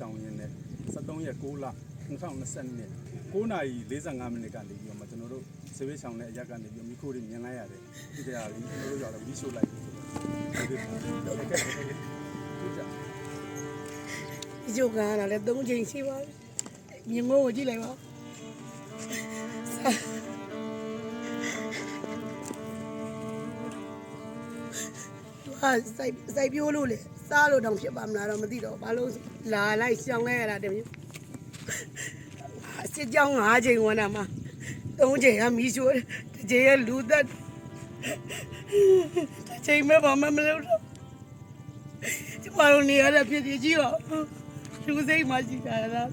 6လ2020 9နာရီ45မိနစ်ကနေပြီးတော့မှကျွန်တော်တို့ဆေးဘေးဆောင်တဲ့အရက်ကနေပြီးတော့မိခိုးတွေမြင်လိုက်ရတယ်ဒီတရားလေးကျွန်တော်တို့ရောက်တော့မီးရှို့လိုက်ပြီဆိုတော့ဒီကဲဒီကြဒီကျုပ်ကလည်း၃ချိန်ရှိပါပြီမြင်မိုးကိုကြည့်လိုက်ပါသူ ကစိုက်စိုက်ပြိုးလို့လေစားလို့တောင်ဖြစ်ပါမလားတော့မသိတော့ဘာလို့လာလိုက်ရှောင်းလိုက်ရတာတမျိုးစစ်ကြောင်း၅ချိန်ဝင်တာမှာ၃ချိန်ကမီးရှို့တစ်ချိန်ကလူသက်တစ်ချိန်မဲ့ဘာမှမလုပ်တော့ကျမတို့နေရတဲ့ဖြစ်ဖြစ်ကြီးတော့လူစိတ်မှရှိတာလား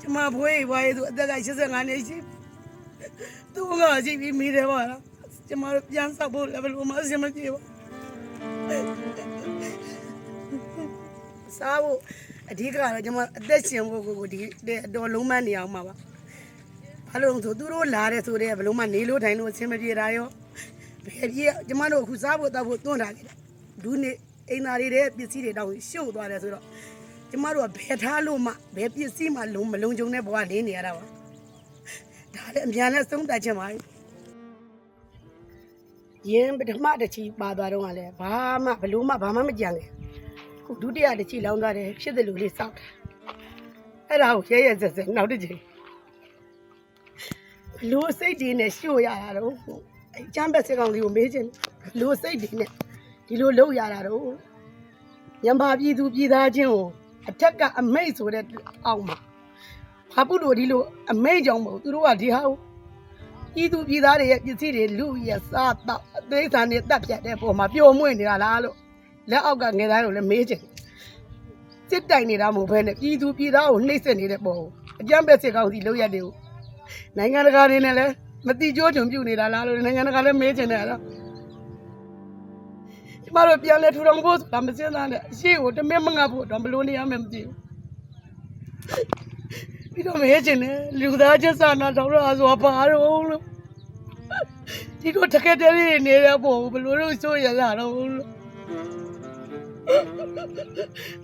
ကျမဘွေးဘွားရဲ့သူအသက်က85နှစ်ရှိသူကရှိပြီးမိတယ်ပါလား ကျမတို့ပြန်ဆောက်ဖို့လည်းဘယ်လိုမှအဆင်မပြေပါစားဖို့အဓိကတော့ကျမအသက်ရှင်ဖို့ကိုကိုဒီအတော်လုံးမနေအောင်ပါပါဘာလို့လဲဆိုသူတို့လာတဲ့ဆိုတဲ့ဘယ်လိုမှနေလို့ထိုင်လို့အဆင်မပြေတာရောဘယ်ပြေကျမတို့အခုစားဖို့တောက်ဖို့တွန်းထားကြတယ်ဒူးနေအိမ်သားတွေတဲ့ပစ္စည်းတွေတောက်ရှုပ်သွားတယ်ဆိုတော့ကျမတို့ကဘယ်ထားလို့မှဘယ်ပစ္စည်းမှလုံးမလုံးကြုံတဲ့ဘဝနေနေရတာပါဒါလည်းအများနဲ့သုံးတတ်ချင်ပါ ရင်ပထမတစ်ချီပါသွားတော့ကလည်းဘာမှဘလို့မှဘာမှမကြံခဲ့ခုဒုတိယတစ်ချီလောင်းသွားတယ်ဖြစ်တယ်လို့လေးစောက်တယ်အဲ့ဒါကိုရဲရဲဆက်ဆက်နောက်တစ်ချီဘလို့စိတ်တွေနဲ့ရှို့ရတာတော့အဲချမ်းဘက်စကောင်လေးကိုမေးချင်တယ်လိုစိတ်တွေနဲ့ဒီလိုလုပ်ရတာတော့မြန်မာပြည်သူပြည်သားချင်းကိုအထက်ကအမိတ်ဆိုတဲ့အောက်မှာဘာပုလို့ဒီလိုအမိတ်ကြောင့်မဟုတ်သူတို့ကဒီဟာကို ပြည်သူပြည်သားတွေရဲ့ပစ္စည်းတွေလူရစားတော့အသေးစားနဲ့တက်ပြတ်တဲ့ပုံမှာပျော်မွေ့နေတာလားလို့လက်အောက်ကငယ်သားတို့လည်းမေးချင်စစ်တိုင်နေတာမဟုတ်ဘဲနဲ့ပြည်သူပြည်သားကိုနှိမ့်ဆက်နေတဲ့ပုံအကြမ်းဘက်စကောင်စီလုပ်ရတယ်ကိုနိုင်ငံတကာတွေနဲ့လည်းမတိကျိုးချုံပြုတ်နေတာလားလို့နိုင်ငံတကာလည်းမေးချင်တယ်အဲ့တော့ကျမတို့ပြန်လဲထူထောင်ဖို့ဆိုတာမစင်စားနဲ့အရှိကိုတမင်မငတ်ဖို့တော့ဘလို့နေရမယ်မသိဘူး ပြီးတော့မေးချင်တယ်လူသားချင်းစာနာတော်တော့ဆိုပါတော့လို့ဒီလိုတကယ်တည်းလေးနေတဲ့ပုံဘလို့လို့ဆိုရလာတော့လို့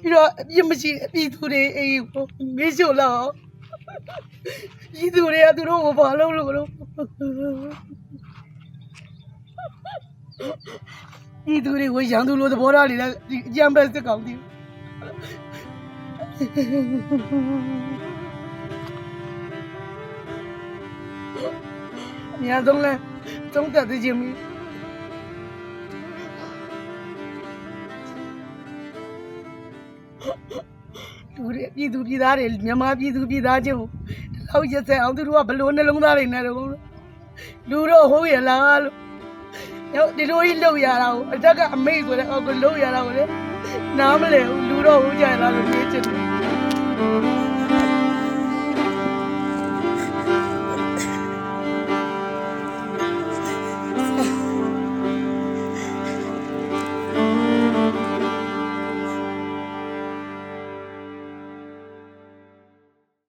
ပြီးတော့အပြစ်မရှိအပြစ်သူတွေအေးကိုမေးချို့လောက်ပြည်သူတွေကသူတို့ကိုဘာလုပ်လို့လို့ပြည်သူတွေကိုရန်သူလိုသဘောထားနေတယ်ဒီအကြမ်းဖက်စစ်ကောင် စီညာဆုံးလဲသုံးသက်သိချင်းမီလူတွေပြည်သူပြည်သားတွေမြန်မာပြည်သူပြည်သားချင်းကိုလောက်ရက်စက်အောင်သူတို့ကဘလို့နှလုံးသားတွေနဲ့တော့လူတော့ဟုတ်ရလားလို့ရောက်ဒီလိုကြီးလှုပ်ရတာကိုအတက်ကအမိတ်ဆိုတဲ့အောက်ကလှုပ်ရတာကိုလေနားမလဲဘူးလူတော့ဟုတ်ကြရလားလို့ပြောချင်တယ်